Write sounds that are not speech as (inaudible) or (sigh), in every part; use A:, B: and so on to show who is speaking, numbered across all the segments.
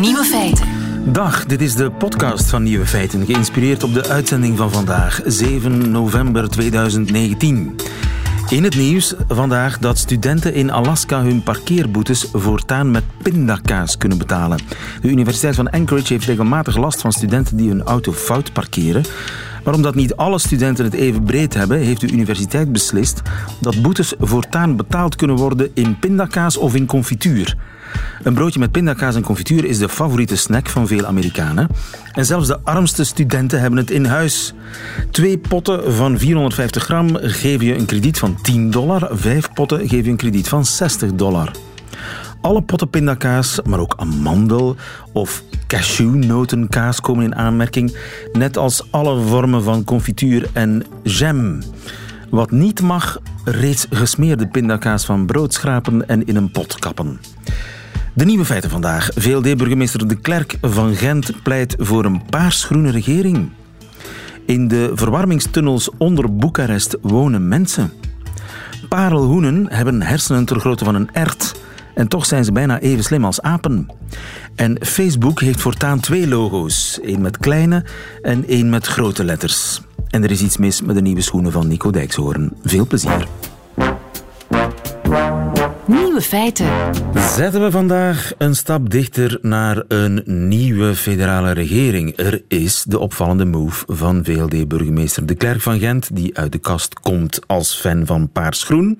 A: Nieuwe feiten.
B: Dag, dit is de podcast van Nieuwe Feiten, geïnspireerd op de uitzending van vandaag, 7 november 2019. In het nieuws vandaag dat studenten in Alaska hun parkeerboetes voortaan met pindakaas kunnen betalen. De Universiteit van Anchorage heeft regelmatig last van studenten die hun auto fout parkeren. Maar omdat niet alle studenten het even breed hebben, heeft de universiteit beslist dat boetes voortaan betaald kunnen worden in pindakaas of in confituur. Een broodje met pindakaas en confituur is de favoriete snack van veel Amerikanen. En zelfs de armste studenten hebben het in huis. Twee potten van 450 gram geven je een krediet van 10 dollar. Vijf potten geven je een krediet van 60 dollar. Alle potten pindakaas, maar ook amandel of cashewnotenkaas komen in aanmerking, net als alle vormen van confituur en jam. Wat niet mag, reeds gesmeerde pindakaas van brood schrapen en in een pot kappen. De nieuwe feiten vandaag. VLD-burgemeester De Klerk van Gent pleit voor een paarsgroene regering. In de verwarmingstunnels onder Boekarest wonen mensen. Parelhoenen hebben hersenen ter grootte van een ert. En toch zijn ze bijna even slim als apen. En Facebook heeft voortaan twee logo's. één met kleine en één met grote letters. En er is iets mis met de nieuwe schoenen van Nico Dijkshoorn. Veel plezier.
A: Nieuwe feiten.
B: Zetten we vandaag een stap dichter naar een nieuwe federale regering. Er is de opvallende move van VLD-burgemeester De Klerk van Gent, die uit de kast komt als fan van Paarsgroen.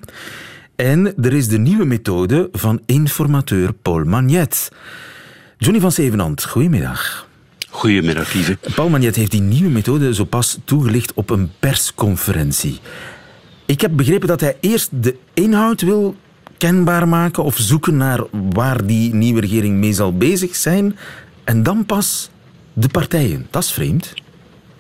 B: En er is de nieuwe methode van informateur Paul Magnet. Johnny van Zevenand, goedemiddag.
C: Goedemiddag, lieve.
B: Paul Magnet heeft die nieuwe methode zo pas toegelicht op een persconferentie. Ik heb begrepen dat hij eerst de inhoud wil kenbaar maken of zoeken naar waar die nieuwe regering mee zal bezig zijn en dan pas de partijen. Dat is vreemd.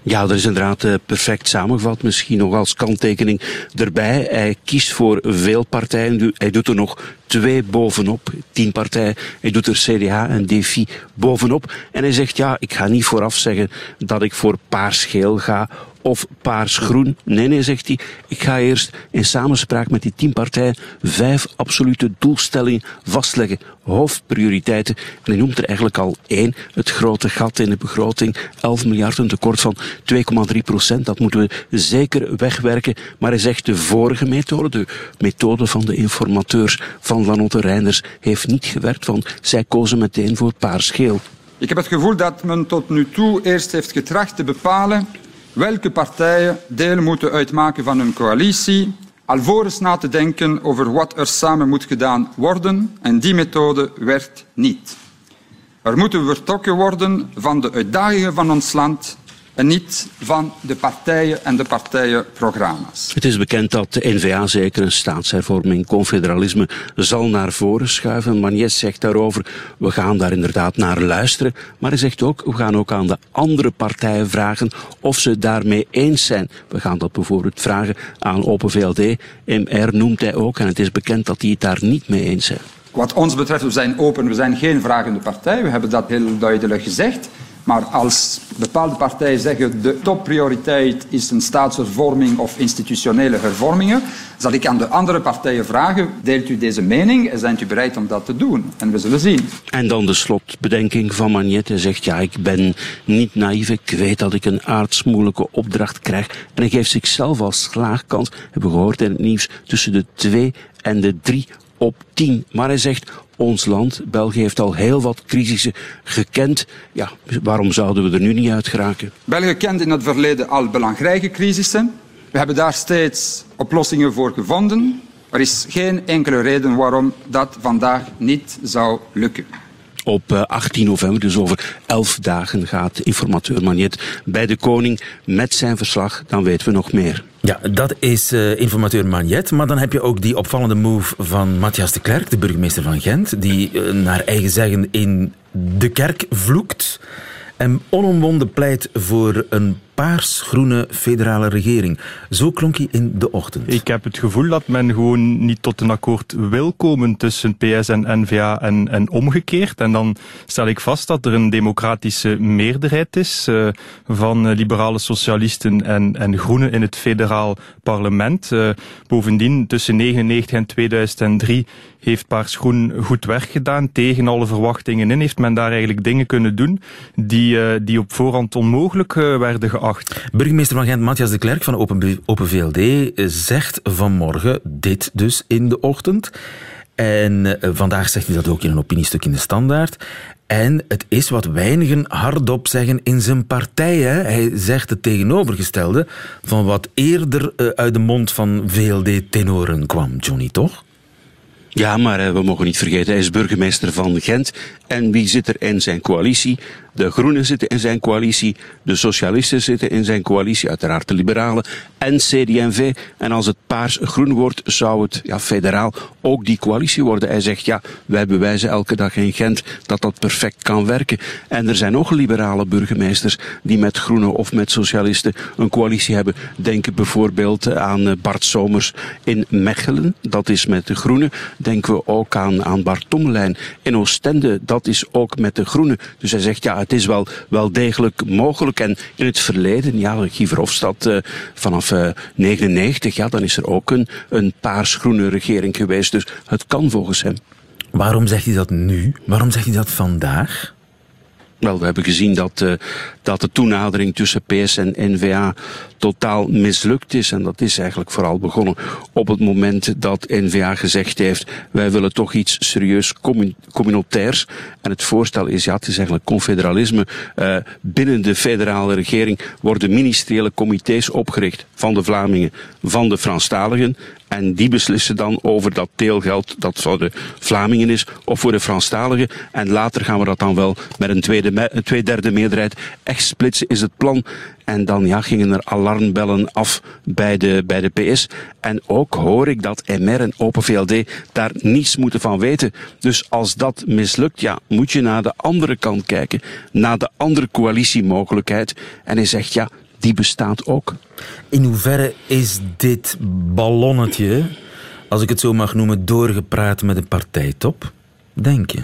C: Ja, dat is inderdaad uh, perfect samengevat. Misschien nog als kanttekening erbij. Hij kiest voor veel partijen. Hij doet er nog twee bovenop, tien partijen. Hij doet er CDA en DFI bovenop. En hij zegt, ja, ik ga niet vooraf zeggen dat ik voor paars-geel ga of paars-groen. Nee, nee, zegt hij. Ik ga eerst in samenspraak met die tien partijen vijf absolute doelstellingen vastleggen. Hoofdprioriteiten. En hij noemt er eigenlijk al één. Het grote gat in de begroting. 11 miljard, een tekort van 2,3 procent. Dat moeten we zeker wegwerken. Maar hij zegt de vorige methode, de methode van de informateurs van Lanotte Reinders, heeft niet gewerkt. Want zij kozen meteen voor paars-geel.
D: Ik heb het gevoel dat men tot nu toe eerst heeft getracht te bepalen welke partijen deel moeten uitmaken van een coalitie, alvorens na te denken over wat er samen moet gedaan worden. En die methode werkt niet. Er moeten vertrokken worden van de uitdagingen van ons land en niet van de partijen en de partijenprogramma's.
C: Het is bekend dat de N-VA zeker een staatshervorming, confederalisme, zal naar voren schuiven. Magnes zegt daarover, we gaan daar inderdaad naar luisteren. Maar hij zegt ook, we gaan ook aan de andere partijen vragen of ze daarmee eens zijn. We gaan dat bijvoorbeeld vragen aan Open VLD. MR noemt hij ook en het is bekend dat die het daar niet mee eens zijn.
D: Wat ons betreft, we zijn open, we zijn geen vragende partij. We hebben dat heel duidelijk gezegd. Maar als bepaalde partijen zeggen de topprioriteit is een staatshervorming of institutionele hervormingen, zal ik aan de andere partijen vragen, deelt u deze mening en zijn u bereid om dat te doen? En we zullen zien.
C: En dan de slotbedenking van Magnet. Hij zegt, ja, ik ben niet naïef, ik weet dat ik een aardsmoeilijke opdracht krijg. En hij geeft zichzelf als slaagkans, hebben we gehoord in het nieuws, tussen de twee en de drie op 10. Maar hij zegt, ons land, België heeft al heel wat crisissen gekend. Ja, waarom zouden we er nu niet uit geraken?
D: België kent in het verleden al belangrijke crisissen. We hebben daar steeds oplossingen voor gevonden. Er is geen enkele reden waarom dat vandaag niet zou lukken.
C: Op 18 eh, november, dus over 11 dagen, gaat informateur Magnet bij de koning met zijn verslag. Dan weten we nog meer.
B: Ja, dat is uh, informateur Magnet. Maar dan heb je ook die opvallende move van Matthias de Klerk, de burgemeester van Gent, die uh, naar eigen zeggen in de kerk vloekt en onomwonden pleit voor een paars-groene federale regering. Zo klonk hij in de ochtend.
E: Ik heb het gevoel dat men gewoon niet tot een akkoord wil komen tussen PS en NVA en, en omgekeerd. En dan stel ik vast dat er een democratische meerderheid is uh, van liberale socialisten en, en groenen in het federaal parlement. Uh, bovendien, tussen 1999 en 2003 heeft Paars Groen goed werk gedaan. Tegen alle verwachtingen in heeft men daar eigenlijk dingen kunnen doen die, uh, die op voorhand onmogelijk werden geacht.
B: Burgemeester van Gent, Matthias de Klerk van Open, Open VLD, zegt vanmorgen dit dus in de ochtend. En uh, vandaag zegt hij dat ook in een opiniestuk in de Standaard. En het is wat weinigen hardop zeggen in zijn partij. Hè. Hij zegt het tegenovergestelde van wat eerder uh, uit de mond van VLD-tenoren kwam. Johnny, toch?
C: Ja, maar we mogen niet vergeten, hij is burgemeester van Gent. En wie zit er in zijn coalitie? De Groenen zitten in zijn coalitie, de Socialisten zitten in zijn coalitie, uiteraard de Liberalen en CD&V. En als het paars-groen wordt, zou het ja, federaal ook die coalitie worden. Hij zegt, ja, wij bewijzen elke dag in Gent dat dat perfect kan werken. En er zijn ook liberale burgemeesters die met Groenen of met Socialisten een coalitie hebben. Denken bijvoorbeeld aan Bart Somers in Mechelen, dat is met de Groenen. Denken we ook aan, aan Bart Tommelijn in Oostende, dat is ook met de Groenen. Dus hij zegt, ja, het is wel, wel degelijk mogelijk. En in het verleden, ja, Guy Verhofstadt uh, vanaf uh, 99, ja, dan is er ook een, een paars-groene regering geweest. Dus het kan volgens hem.
B: Waarom zegt hij dat nu? Waarom zegt hij dat vandaag?
C: Wel, we hebben gezien dat, uh, dat de toenadering tussen PS en N-VA totaal mislukt is. En dat is eigenlijk vooral begonnen op het moment dat N-VA gezegd heeft, wij willen toch iets serieus communautairs. En het voorstel is, ja, het is eigenlijk confederalisme. Uh, binnen de federale regering worden ministeriële comité's opgericht van de Vlamingen, van de Franstaligen. En die beslissen dan over dat deelgeld dat voor de Vlamingen is of voor de Franstaligen. En later gaan we dat dan wel met een, tweede, een tweederde meerderheid echt splitsen, is het plan. En dan ja, gingen er alarmbellen af bij de, bij de PS. En ook hoor ik dat MR en Open VLD daar niets moeten van weten. Dus als dat mislukt, ja, moet je naar de andere kant kijken. Naar de andere coalitiemogelijkheid. En hij zegt, ja, die bestaat ook.
B: In hoeverre is dit ballonnetje, als ik het zo mag noemen, doorgepraat met de partijtop? Denk je?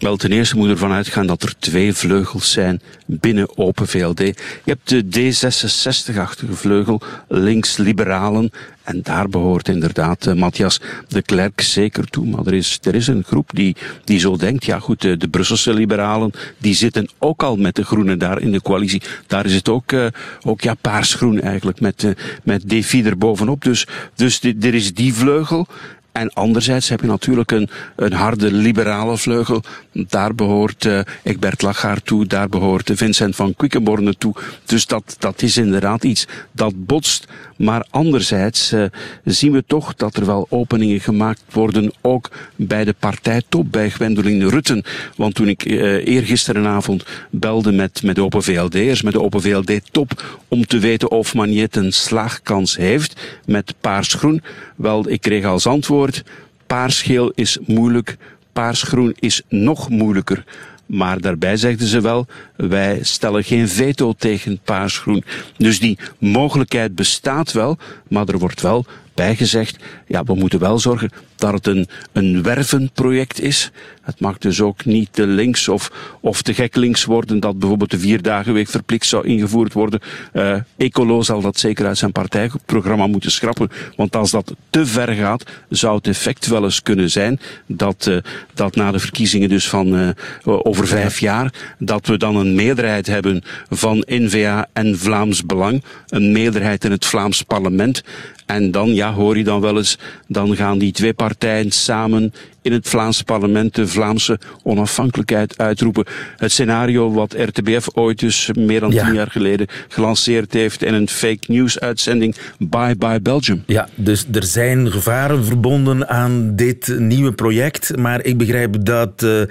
C: Wel, ten eerste moet ervan uitgaan dat er twee vleugels zijn binnen Open VLD. Je hebt de D66-achtige vleugel, links-liberalen. En daar behoort inderdaad uh, Matthias de Klerk zeker toe. Maar er is, er is een groep die, die zo denkt. Ja goed, de, de Brusselse liberalen die zitten ook al met de groenen daar in de coalitie. Daar is het ook, uh, ook ja, paarsgroen eigenlijk met, uh, met Defi er bovenop. Dus, dus er is die vleugel. En anderzijds heb je natuurlijk een, een harde liberale vleugel. Daar behoort uh, Egbert Lachaar toe, daar behoort Vincent van Quickenborne toe. Dus dat, dat is inderdaad iets dat botst. Maar anderzijds uh, zien we toch dat er wel openingen gemaakt worden, ook bij de partijtop, bij Gwendoline Rutten. Want toen ik uh, eergisterenavond belde met, met de Open VLD'ers, met de Open VLD-top, om te weten of Magnet een slaagkans heeft met paarsgroen, wel, ik kreeg als antwoord, paarsgeel is moeilijk, paarsgroen is nog moeilijker. Maar daarbij zegden ze wel, wij stellen geen veto tegen paarsgroen. Dus die mogelijkheid bestaat wel, maar er wordt wel bijgezegd, ja, we moeten wel zorgen dat het een, een wervenproject is. Het mag dus ook niet te links of, of te gek links worden dat bijvoorbeeld de vierdagenweek verplicht zou ingevoerd worden. Uh, Ecolo zal dat zeker uit zijn partijprogramma moeten schrappen. Want als dat te ver gaat, zou het effect wel eens kunnen zijn dat, uh, dat na de verkiezingen dus van uh, over vijf jaar, dat we dan een meerderheid hebben van NVA en Vlaams Belang. Een meerderheid in het Vlaams parlement. En dan, ja, hoor je dan wel eens, dan gaan die twee partijen samen in het Vlaamse parlement de Vlaamse onafhankelijkheid uitroepen. Het scenario wat RTBF ooit dus meer dan ja. tien jaar geleden gelanceerd heeft in een fake news uitzending Bye Bye Belgium.
B: Ja, dus er zijn gevaren verbonden aan dit nieuwe project, maar ik begrijp dat uh,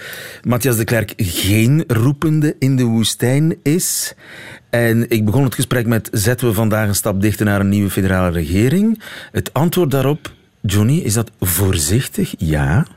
B: Matthias de Klerk geen roepende in de woestijn is. En ik begon het gesprek met zetten we vandaag een stap dichter naar een nieuwe federale regering. Het antwoord daarop, Johnny, is dat voorzichtig? Ja.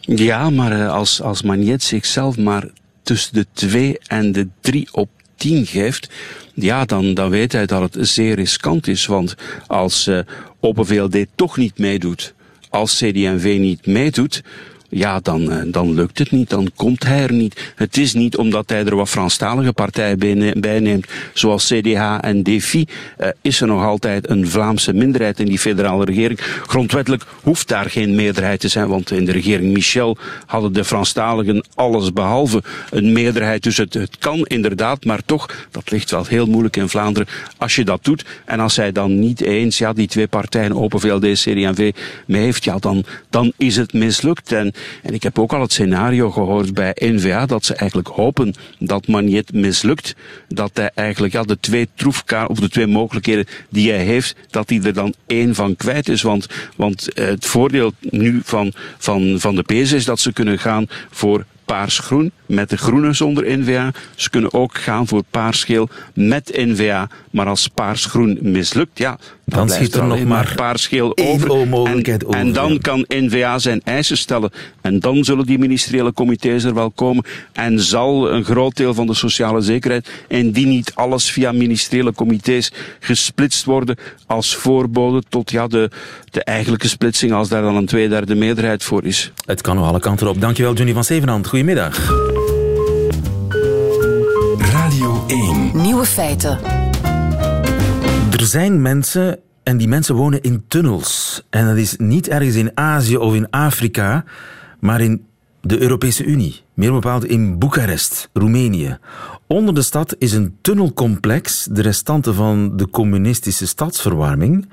C: Ja, maar als, als Magnet zichzelf maar tussen de twee en de drie op tien geeft, ja, dan, dan weet hij dat het zeer riskant is. Want als uh, Open VLD toch niet meedoet, als CD&V niet meedoet, ja, dan, eh, dan lukt het niet, dan komt hij er niet. Het is niet omdat hij er wat Franstalige partijen bij neemt, zoals CDH en DEFI, uh, is er nog altijd een Vlaamse minderheid in die federale regering. Grondwettelijk hoeft daar geen meerderheid te zijn, want in de regering Michel hadden de Franstaligen alles behalve een meerderheid. Dus het, het kan inderdaad, maar toch, dat ligt wel heel moeilijk in Vlaanderen, als je dat doet. En als hij dan niet eens, ja, die twee partijen, Open VLD, CD&V, mee heeft, ja, dan, dan is het mislukt. En en ik heb ook al het scenario gehoord bij NVA dat ze eigenlijk hopen dat Magnet mislukt. Dat hij eigenlijk ja, de twee troefkaarten of de twee mogelijkheden die hij heeft, dat hij er dan één van kwijt is. Want, want eh, het voordeel nu van, van, van de PS is dat ze kunnen gaan voor paars-groen met de groene zonder NVA. Ze kunnen ook gaan voor paars-geel met NVA. Maar als paars-groen mislukt, ja, dan, schiet er nog maar paars-geel over.
B: Mogelijkheid
C: en, en dan kan NVA zijn eisen stellen. En dan zullen die ministeriële comité's er wel komen. En zal een groot deel van de sociale zekerheid, en die niet alles via ministeriële comité's gesplitst worden als voorbode tot ja, de, de eigenlijke splitsing, als daar dan een tweederde meerderheid voor is.
B: Het kan nog alle kanten op. Dankjewel, Johnny van Zevenhand. Goedemiddag.
A: Radio 1. Nieuwe feiten.
B: Er zijn mensen en die mensen wonen in tunnels. En dat is niet ergens in Azië of in Afrika, maar in de Europese Unie. Meer bepaald in Boekarest, Roemenië. Onder de stad is een tunnelcomplex, de restanten van de communistische stadsverwarming.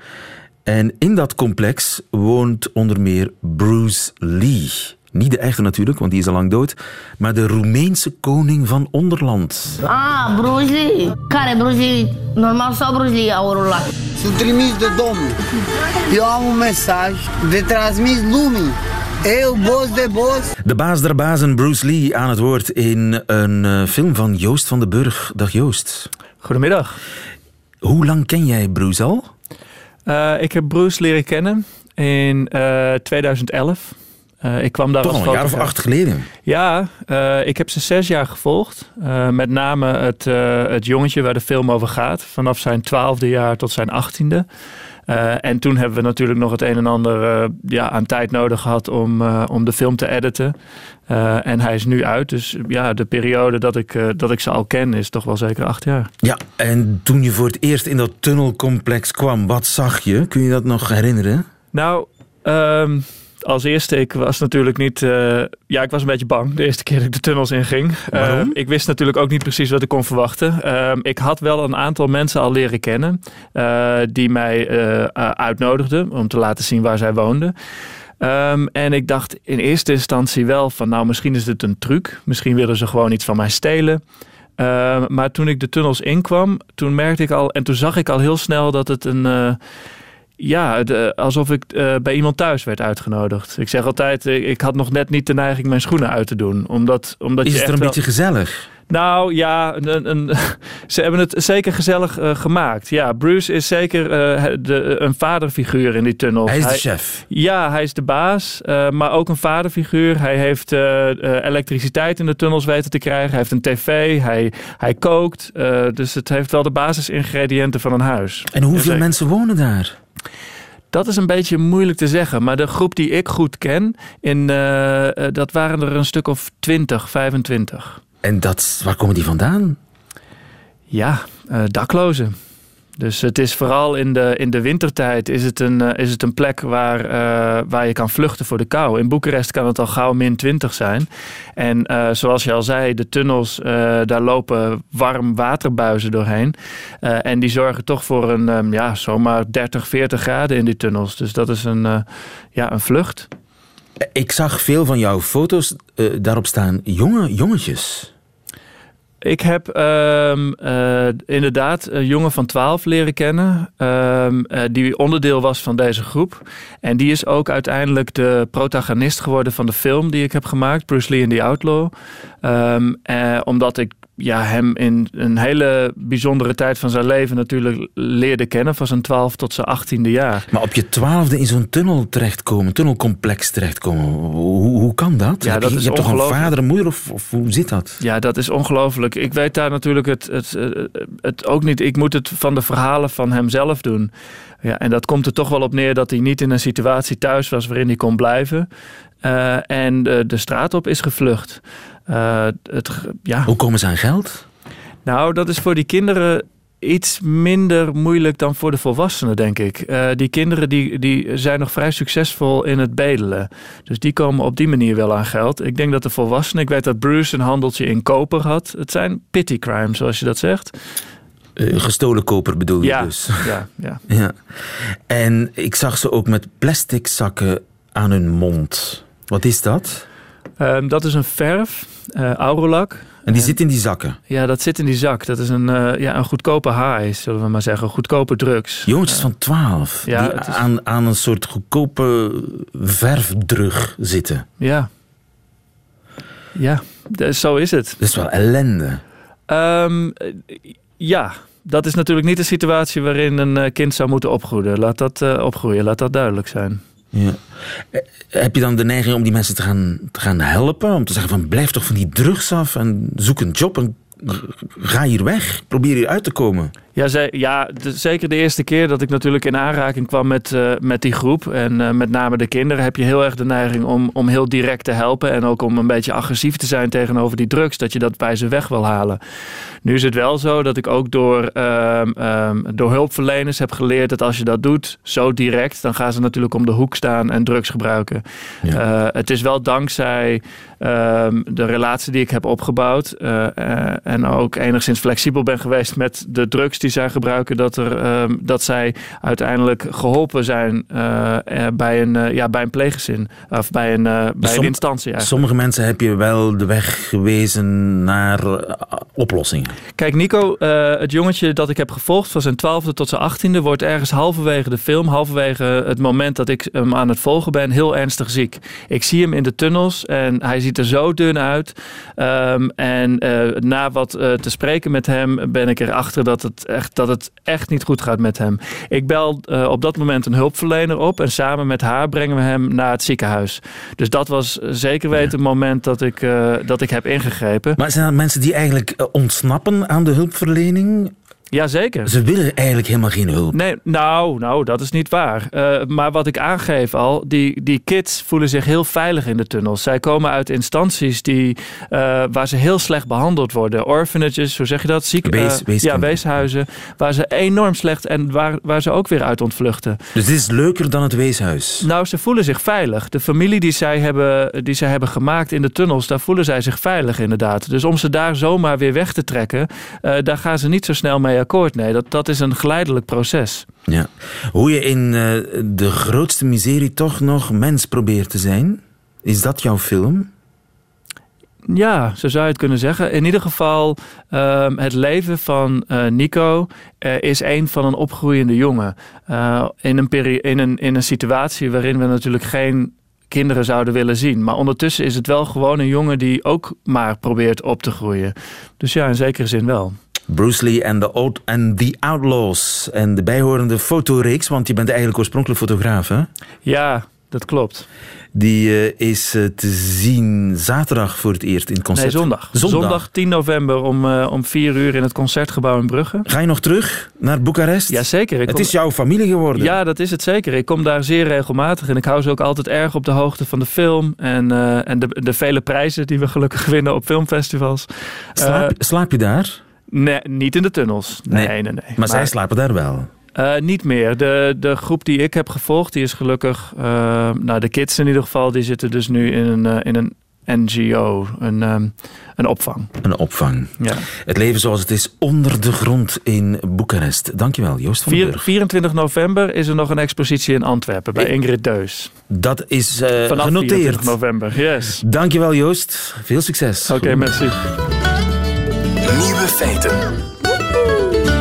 B: En in dat complex woont onder meer Bruce Lee. Niet de echte natuurlijk, want die is al lang dood. Maar de Roemeense koning van Onderland.
F: Ah, Bruce Lee. Care Bruce Lee? Normal sau Bruce Lee au rulat?
G: Sunt trimis de domnul. Eu am un mesaj de transmis lumii. Eu, boss de boss.
B: De baas der bazen, Bruce Lee, aan het woord in een uh, film van Joost van den Burg. Dag Joost.
H: Goedemiddag.
B: Hoe lang ken jij Bruce al?
H: Uh, ik heb Bruce leren kennen in uh, 2011. Uh, ik kwam daar
B: Toch
H: als
B: een jaar of acht geleden?
H: Ja, uh, ik heb ze zes jaar gevolgd. Uh, met name het, het jongetje waar de film over gaat. Vanaf zijn twaalfde jaar tot zijn achttiende. en toen hebben we natuurlijk nog het een en ander ja, aan tijd nodig gehad om, om de film te editen. en hij is nu uit. Dus ja, de periode dat ik, dat ik ze al ken is toch wel zeker acht jaar.
B: Ja, en toen je voor het eerst in dat tunnelcomplex kwam, wat zag je? Kun je dat nog herinneren?
H: Nou, um, als eerste, ik was natuurlijk niet. Uh, ja, ik was een beetje bang de eerste keer dat ik de tunnels inging.
B: Uh,
H: ik wist natuurlijk ook niet precies wat ik kon verwachten. Uh, ik had wel een aantal mensen al leren kennen. die mij uitnodigden om te laten zien waar zij woonden. Um, en ik dacht in eerste instantie wel van, nou, misschien is dit een truc. Misschien willen ze gewoon iets van mij stelen. Uh, maar toen ik de tunnels inkwam, toen merkte ik al en toen zag ik al heel snel dat het een. Ja, de, alsof ik uh, bij iemand thuis werd uitgenodigd. Ik zeg altijd, ik, ik, had nog net niet de neiging mijn schoenen uit te doen. Omdat, omdat
B: is
H: je
B: het er een
H: wel...
B: beetje gezellig?
H: Nou ja, een, een, (laughs) ze hebben het zeker gezellig uh, gemaakt. Ja, Bruce is zeker uh, de, een vaderfiguur in die tunnel.
B: Hij is de chef.
H: Ja, hij is de baas, uh, maar ook een vaderfiguur. Hij heeft elektriciteit in de tunnels weten te krijgen. Hij heeft een tv, hij, hij kookt. dus het heeft wel de basisingrediënten van een huis.
B: En hoeveel en mensen wonen daar?
H: Dat is een beetje moeilijk te zeggen. Maar de groep die ik goed ken, in, uh, dat waren er een stuk of 20, 25.
B: En dat, waar komen die vandaan?
H: Ja, uh, daklozen. Dus het is vooral in de, in de wintertijd is het een, uh, is het een plek waar, uh, waar je kan vluchten voor de kou. In Boekarest kan het al gauw min 20 zijn. En uh, zoals je al zei, de tunnels, daar lopen warm waterbuizen doorheen. en die zorgen toch voor een um, ja, zomaar 30, 40 graden in die tunnels. Dus dat is een, ja, een vlucht.
B: Ik zag veel van jouw foto's daarop staan jonge jongetjes.
H: Ik heb um, uh, inderdaad een jongen van 12 leren kennen, um, uh, die onderdeel was van deze groep. En die is ook uiteindelijk de protagonist geworden van de film die ik heb gemaakt, Bruce Lee and the Outlaw. Um, uh, omdat ik ja, hem in een hele bijzondere tijd van zijn leven natuurlijk leerde kennen. Van zijn 12 tot zijn 18e jaar.
B: Maar op je twaalfde in zo'n tunnel terechtkomen, tunnelcomplex terechtkomen. Hoe, hoe kan dat?
H: Ja, dat
B: je, je hebt toch een vader en moeder of, of hoe zit dat?
H: Ja, dat is ongelooflijk. Ik weet daar natuurlijk het, het, het, het ook niet. Ik moet het van de verhalen van hemzelf doen. Ja, en dat komt er toch wel op neer dat hij niet in een situatie thuis was waarin hij kon blijven. Eh, en de, de straat op is gevlucht. Eh, het, ja.
B: Hoe komen ze aan geld?
H: Nou, dat is voor die kinderen iets minder moeilijk dan voor de volwassenen, denk ik. Eh, die kinderen die, die zijn nog vrij succesvol in het bedelen. Dus die komen op die manier wel aan geld. Ik denk dat de volwassenen... Ik weet dat Bruce een handeltje in koper had. Het zijn pity crimes, zoals je dat zegt.
B: Eh, gestolen koper bedoel je
H: Ja,
B: dus? (laughs)
H: ja, ja. (laughs)
B: ja. En ik zag ze ook met plastic zakken aan hun mond. Wat is dat?
H: Ehm, dat is een verf, eh Aurolac.
B: En die zit in die zakken.
H: Ja, dat zit in die zak. Dat is een, eh, ja, een goedkope high, zullen we maar zeggen. Goedkope drugs.
B: Jongetjes van 12
H: Ja,
B: die
H: is-
B: aan, aan een soort goedkope verfdrug zitten.
H: Ja. Ja, zo is het.
B: Dat is wel ellende.
H: Ehm, eh, ja, dat is natuurlijk niet de situatie waarin een kind zou moeten opgroeien. Laat dat opgroeien, laat dat duidelijk zijn.
B: Ja. Eh, Heb je dan de neiging om die mensen te gaan, te gaan helpen? Om te zeggen van blijf toch van die drugs af en zoek een job en ga hier weg. Probeer hier uit te komen.
H: Ja, ze, ja de- zeker de eerste keer dat ik natuurlijk in aanraking kwam met, eh, met die groep. En eh, met name de kinderen heb je heel erg de neiging om, om heel direct te helpen. En ook om een beetje agressief te zijn tegenover die drugs. Dat je dat bij ze weg wil halen. Nu is het wel zo dat ik ook door, ehm, ehm, door hulpverleners heb geleerd dat als je dat doet, zo direct, dan gaan ze natuurlijk om de hoek staan en drugs gebruiken. Eh, het is wel dankzij ehm, de relatie die ik heb opgebouwd en ook enigszins flexibel ben geweest met de drugs die zij gebruiken, dat, er, ehm, dat zij uiteindelijk geholpen zijn eh, eh, bij, een, eh, ja, bij een pleeggezin of bij een, bij
B: som-
H: een instantie. Eigenlijk.
B: Sommige mensen heb je wel de weg gewezen naar oplossingen.
H: Kijk, Nico, eh, het jongetje dat ik heb gevolgd van zijn twaalfde tot zijn achttiende, wordt ergens halverwege de film, halverwege het moment dat ik hem aan het volgen ben, heel ernstig ziek. Ik zie hem in de tunnels en hij ziet er zo dun uit. Ehm, en eh, na wat te spreken met hem ben ik erachter dat het, echt, dat het echt niet goed gaat met hem. Ik bel eh, op dat moment een hulpverlener op en samen met haar brengen we hem naar het ziekenhuis. Dus dat was zeker weten het moment dat ik, eh, dat ik heb ingegrepen.
B: Maar zijn dat mensen die eigenlijk eh, ontsnappen aan de hulpverlening?
H: Jazeker.
B: Ze willen eigenlijk helemaal geen hulp.
H: Nee, nou, nou, dat is niet waar. Eh, maar wat ik aangeef al, die, die kids voelen zich heel veilig in de tunnels. Zij komen uit instanties die, eh, waar ze heel slecht behandeld worden. Orphanages, hoe zeg je dat? Ziek,
B: Wees- weeskinderen.
H: ja, weeshuizen. Waar ze enorm slecht en waar, waar ze ook weer uit ontvluchten.
B: Dus dit is leuker dan het weeshuis.
H: Nou, ze voelen zich veilig. De familie die zij, hebben, die zij hebben gemaakt in de tunnels, daar voelen zij zich veilig inderdaad. Dus om ze daar zomaar weer weg te trekken, daar gaan ze niet zo snel mee akkoord. Nee, dat, dat is een geleidelijk proces.
B: Ja. Hoe je in eh, de grootste miserie toch nog mens probeert te zijn. Is dat jouw film?
H: Ja, zo zou je het kunnen zeggen. In ieder geval, ehm, het leven van eh, Nico eh, is een van een opgroeiende jongen. In, een peri- in, een, in een situatie waarin we natuurlijk geen kinderen zouden willen zien. Maar ondertussen is het wel gewoon een jongen die ook maar probeert op te groeien. Dus ja, in zekere zin wel.
B: Bruce Lee en the, Out- and the Outlaws. En de bijhorende fotoreeks, want je bent eigenlijk oorspronkelijk fotograaf, hè?
H: Ja, dat klopt.
B: Die eh, is eh, te zien zaterdag voor het eerst in het concert.
H: Nee, zondag.
B: Zondag.
H: Zondag 10 november om, eh, om 4 uur in het Concertgebouw in Brugge.
B: Ga je nog terug naar Boekarest?
H: Jazeker. ik
B: Het
H: kom-
B: is jouw familie geworden.
H: Ja, dat is het zeker. Ik kom daar zeer regelmatig en ik hou ze ook altijd erg op de hoogte van de film en, en de, de vele prijzen die we gelukkig (laughs) winnen op filmfestivals.
B: Slaap, slaap je daar?
H: Nee, niet in de tunnels. Nee, nee, nee.
B: Maar, zij slapen daar wel.
H: Eh, niet meer. De, de groep die ik heb gevolgd, die is gelukkig... eh, nou, de kids in ieder geval, die zitten dus nu in een, eh, in een NGO, een, ehm, een opvang.
B: Een opvang.
H: Ja.
B: Het leven zoals het is onder de grond in Boekarest. Dankjewel, Joost van
H: Vier-
B: Burg.
H: 24 november is er nog een expositie in Antwerpen bij Ingrid Deus.
B: Dat is
H: Vanaf
B: genoteerd.
H: 24 november, yes.
B: Dankjewel, Joost. Veel succes.
H: Oké, merci.
A: Nieuwe feiten.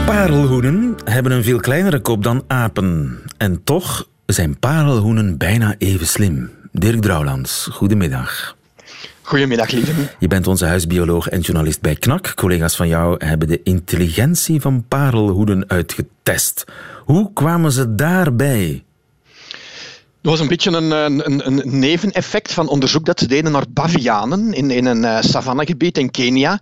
B: Parelhoenen hebben een veel kleinere kop dan apen. En toch zijn parelhoenen bijna even slim. Dirk Drouwlands, goedemiddag.
I: Goedemiddag, lieve.
B: Je bent onze huisbioloog en journalist bij KNAK. Collega's van jou hebben de intelligentie van parelhoeden uitgetest. Hoe kwamen ze daarbij?
I: Dat was een beetje een, een, een, neveneffect van onderzoek dat ze deden naar bavianen in, in een uh, savannegebied in Kenia.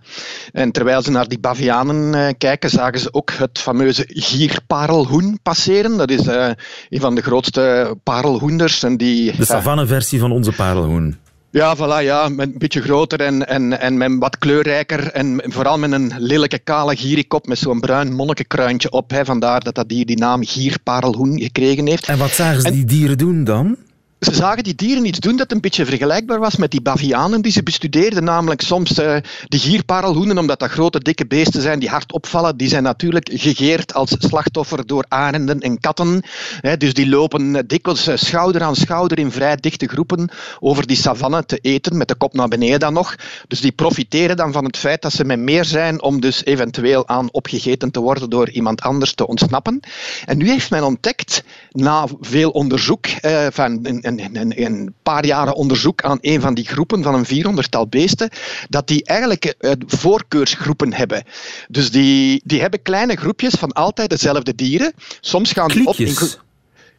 I: En terwijl ze naar die bavianen uh, kijken, zagen ze ook het fameuze gierparelhoen passeren. Dat is uh, een van de grootste parelhoenders. En die,
B: de savanneversie van onze parelhoen.
I: Ja, voilà, ja. Met een beetje groter en, en, en met wat kleurrijker. En vooral met een lelijke kale gierikop met zo'n bruin monnikenkruintje op. Hè. Vandaar dat dat dier die naam gierparelhoen gekregen heeft.
B: En wat zagen ze die dieren doen dan?
I: Ze zagen die dieren iets doen dat een beetje vergelijkbaar was met die bavianen die ze bestudeerden. Namelijk soms uh, de gierparelhoenen, omdat dat grote dikke beesten zijn die hard opvallen. Die zijn natuurlijk gegeerd als slachtoffer door arenden en katten. dus die lopen dikwijls eh, schouder aan schouder in vrij dichte groepen over die savanne te eten, met de kop naar beneden dan nog. Dus die profiteren dan van het feit dat ze met meer zijn om dus eventueel aan opgegeten te worden door iemand anders te ontsnappen. En nu heeft men ontdekt, na veel onderzoek van een, een, een, paar jaren onderzoek aan een van die groepen van een 400-tal beesten, dat die eigenlijk uh, voorkeursgroepen hebben. Dus die, die hebben kleine groepjes van altijd dezelfde dieren. Soms gaan die op in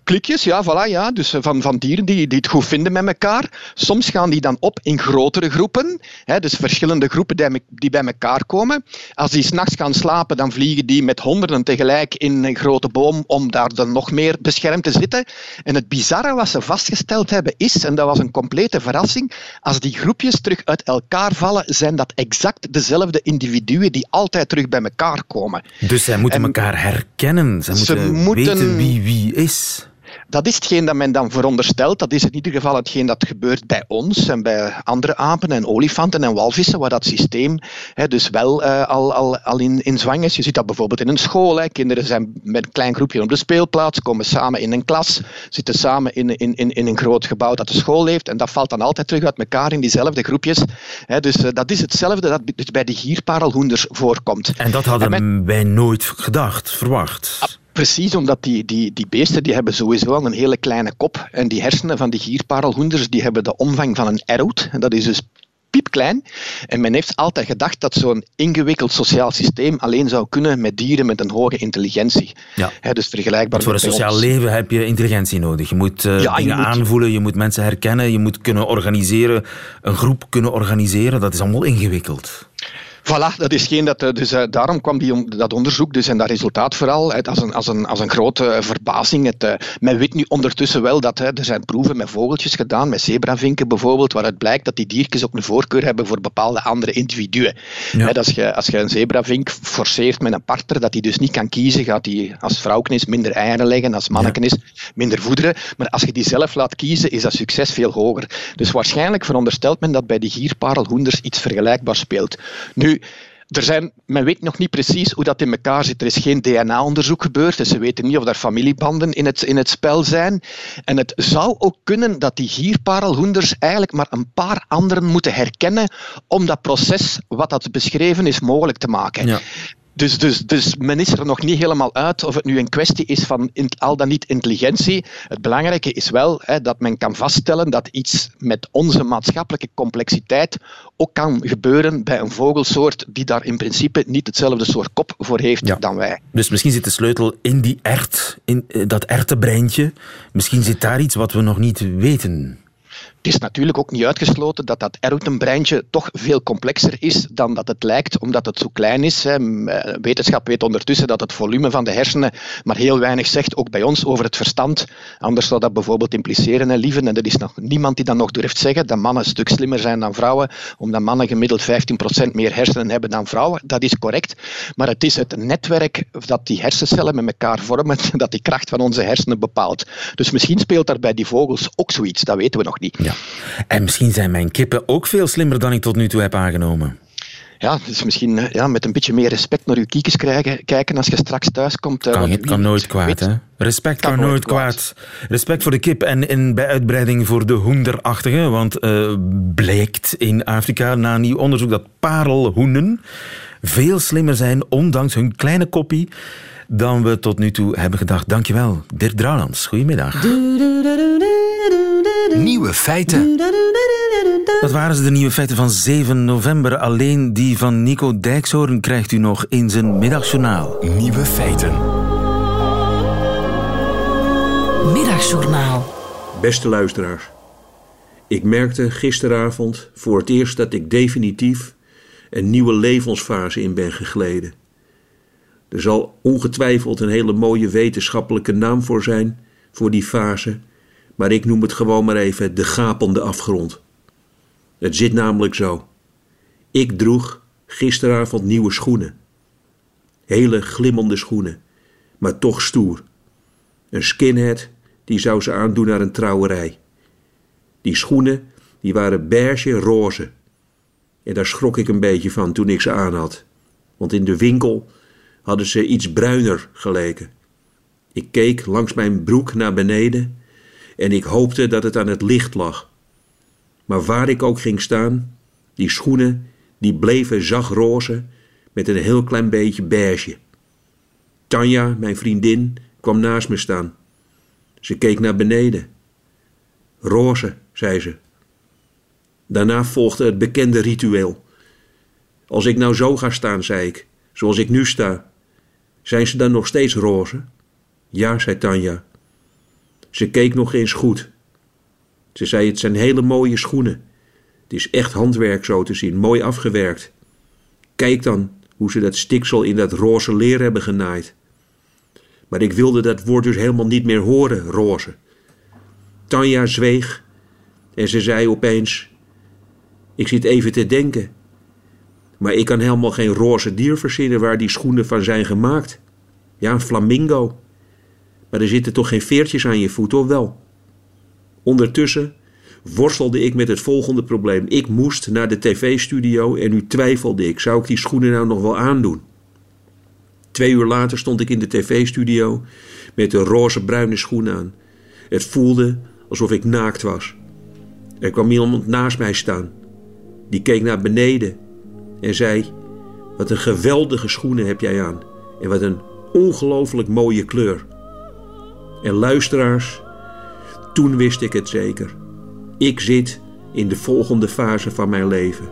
I: klikjes, ja, voilà, ja. Dus eh, van, van dieren die, die het goed vinden met elkaar. Soms gaan die dan op in grotere groepen. Hè, dus verschillende groepen die, die bij elkaar komen. Als die s'nachts gaan slapen, dan vliegen die met honderden tegelijk in een grote boom om daar dan nog meer beschermd te zitten. En het bizarre wat ze vastgesteld hebben is, en dat was een complete verrassing, als die groepjes terug uit elkaar vallen, zijn dat exact dezelfde individuen die altijd terug bij elkaar komen.
B: Dus zij moeten elkaar herkennen. Ze moeten, moeten weten wie wie is.
I: Dat is hetgeen dat men dan veronderstelt. Dat is in ieder geval hetgeen dat gebeurt bij ons en bij andere apen en olifanten en walvissen, waar dat systeem hè, dus wel uh, al, al, al in, in zwang is. Je ziet dat bijvoorbeeld in een school. Hè. Kinderen zijn met een klein groepje op de speelplaats, komen samen in een klas, zitten samen in, in, in, in een groot gebouw dat de school heeft en dat valt dan altijd terug uit elkaar in diezelfde groepjes. Hè. Dus uh, dat is hetzelfde dat dus bij de gierparelhoenders voorkomt.
B: En dat hadden en wij nooit gedacht, verwacht.
I: Precies, omdat die, die, die beesten die hebben sowieso al een hele kleine kop. En die hersenen van die gierparelhoenders die hebben de omvang van een erout. En dat is dus piepklein. En men heeft altijd gedacht dat zo'n ingewikkeld sociaal systeem alleen zou kunnen met dieren met een hoge intelligentie. Ja. dus vergelijkbaar
B: voor een sociaal leven heb je intelligentie nodig. Je moet uh, dingen aanvoelen, je moet mensen herkennen, je moet kunnen organiseren, een groep kunnen organiseren. Dat is allemaal ingewikkeld.
I: Voilà, dat is geen dat. Eh, dus uh, daarom kwam die, dat onderzoek dus en dat resultaat vooral uit als, een, als, een, als een grote eh, verbazing. Het, uh, men weet nu ondertussen wel dat hè, er zijn proeven met vogeltjes gedaan, met zebravinken bijvoorbeeld, waaruit blijkt dat die diertjes ook een voorkeur hebben voor bepaalde andere individuen. Ja. Hè, als, je, als je een zebravink forceert met een partner, dat hij dus niet kan kiezen, gaat hij als vrouwken is minder eieren leggen, als manneken is minder voederen. Maar als je die zelf laat kiezen, is dat succes veel hoger. Dus waarschijnlijk veronderstelt men dat bij die gierparelhoenders iets vergelijkbaars speelt. Nu, er zijn, men weet nog niet precies hoe dat in elkaar zit. Er is geen DNA-onderzoek gebeurd, dus ze weten niet of er familiebanden in het, in het spel zijn. En het zou ook kunnen dat die gierparelhoenders eigenlijk maar een paar anderen moeten herkennen om dat proces, wat dat beschreven is, mogelijk te maken. Ja. Dus, dus, dus men is er nog niet helemaal uit of het nu een kwestie is van al dan niet intelligentie. Het belangrijke is wel hè, dat men kan vaststellen dat iets met onze maatschappelijke complexiteit ook kan gebeuren bij een vogelsoort die daar in principe niet hetzelfde soort kop voor heeft dan wij.
B: Dus misschien zit de sleutel in die ert, in eh, dat ertebreintje. Misschien zit daar iets wat we nog niet weten.
I: Het is natuurlijk ook niet uitgesloten dat dat erutenbreintje toch veel complexer is dan dat het lijkt, omdat het zo klein is. Eh, wetenschap weet ondertussen dat het volume van de hersenen maar heel weinig zegt, ook bij ons, over het verstand. Anders zou dat bijvoorbeeld impliceren, hè, lieven, en er is nog niemand die dan nog durft zeggen dat mannen een stuk slimmer zijn dan vrouwen, omdat mannen gemiddeld 15% meer hersenen hebben dan vrouwen. Dat is correct, maar het is het netwerk dat die hersencellen met elkaar vormen, (laughs) dat die kracht van onze hersenen bepaalt. Dus misschien speelt daar bij die vogels ook zoiets, dat weten we nog niet.
B: En misschien zijn mijn kippen ook veel slimmer dan ik tot nu toe heb aangenomen.
I: Ja, dus misschien eh, ja, met een beetje meer respect naar uw kiekjes krijgen, kijken als je straks thuis komt.
B: Eh, kan, kan nooit kwaad, hè? Respect kan, nooit kwaad. Respect voor de kip en in, bij uitbreiding voor de hoenderachtige. Want uh, blijkt in Afrika na nieuw onderzoek dat parelhoenen veel slimmer zijn, ondanks hun kleine koppie, dan we tot nu toe hebben gedacht. Dankjewel, Dirk Drouwlands. Goedemiddag.
A: Nieuwe feiten.
B: Dat waren ze de nieuwe feiten van 7 november. Alleen die van Nico Dijkshoorn krijgt u nog in zijn middagjournaal.
A: Nieuwe feiten. Middagjournaal.
J: Beste luisteraars. Ik merkte gisteravond voor het eerst dat ik definitief een nieuwe levensfase in ben gegleden. Er zal ongetwijfeld een hele mooie wetenschappelijke naam voor zijn, voor die fase, maar ik noem het gewoon maar even de gapende afgrond. Het zit namelijk zo. Ik droeg gisteravond nieuwe schoenen. Hele glimmende schoenen, maar toch stoer. Een skinhead die zou ze aandoen naar een trouwerij. Die schoenen die waren beige roze. En daar schrok ik een beetje van toen ik ze aan had. Want in de winkel hadden ze iets bruiner geleken. Ik keek langs mijn broek naar beneden en ik hoopte dat het aan het licht lag. Maar waar ik ook ging staan, die schoenen die bleven zagroze met een heel klein beetje beige. Tanja, mijn vriendin, kwam naast me staan. Ze keek naar beneden. Roze, zei ze. Daarna volgde het bekende ritueel. Als ik nou zo ga staan, zei ik, zoals ik nu sta, zijn ze dan nog steeds roze? Ja, zei Tanja. Ze keek nog eens goed. Ze zei: Het zijn hele mooie schoenen. Het is echt handwerk zo te zien, mooi afgewerkt. Kijk dan hoe ze dat stiksel in dat roze leer hebben genaaid. Maar ik wilde dat woord dus helemaal niet meer horen, roze. Tanja zweeg en ze zei opeens: Ik zit even te denken. Maar ik kan helemaal geen roze dier verzinnen waar die schoenen van zijn gemaakt. Ja, een flamingo. Maar er zitten toch geen veertjes aan je voet, of wel? Ondertussen worstelde ik met het volgende probleem. Ik moest naar de tv-studio en nu twijfelde ik: zou ik die schoenen nou nog wel aandoen? Twee uur later stond ik in de tv-studio met de roze-bruine schoen aan. Het voelde alsof ik naakt was. Er kwam iemand naast mij staan. Die keek naar beneden en zei: Wat een geweldige schoenen heb jij aan. En wat een ongelooflijk mooie kleur. En luisteraars, toen wist ik het zeker. Ik zit in de volgende fase van mijn leven.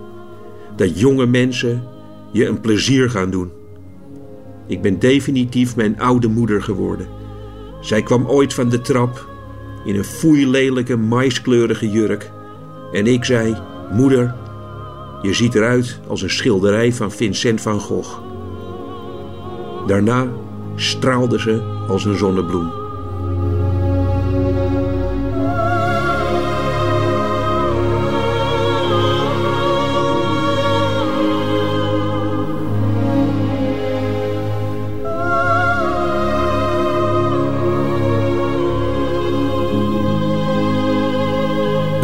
J: Dat jonge mensen je een plezier gaan doen. Ik ben definitief mijn oude moeder geworden. Zij kwam ooit van de trap in een foeilelijke maiskleurige jurk. En ik zei: Moeder, je ziet eruit als een schilderij van Vincent van Gogh. Daarna straalde ze als een zonnebloem.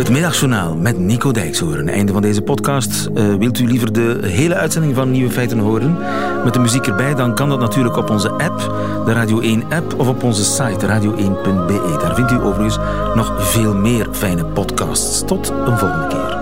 B: Het Middagjournaal met Nico Dijkshoorn. Einde van deze podcast. Uh, wilt u liever de hele uitzending van Nieuwe Feiten horen? Met de muziek erbij, dan kan dat natuurlijk op onze app, de Radio 1-app, of op onze site radio1.be. Daar vindt u overigens nog veel meer fijne podcasts. Tot een volgende keer.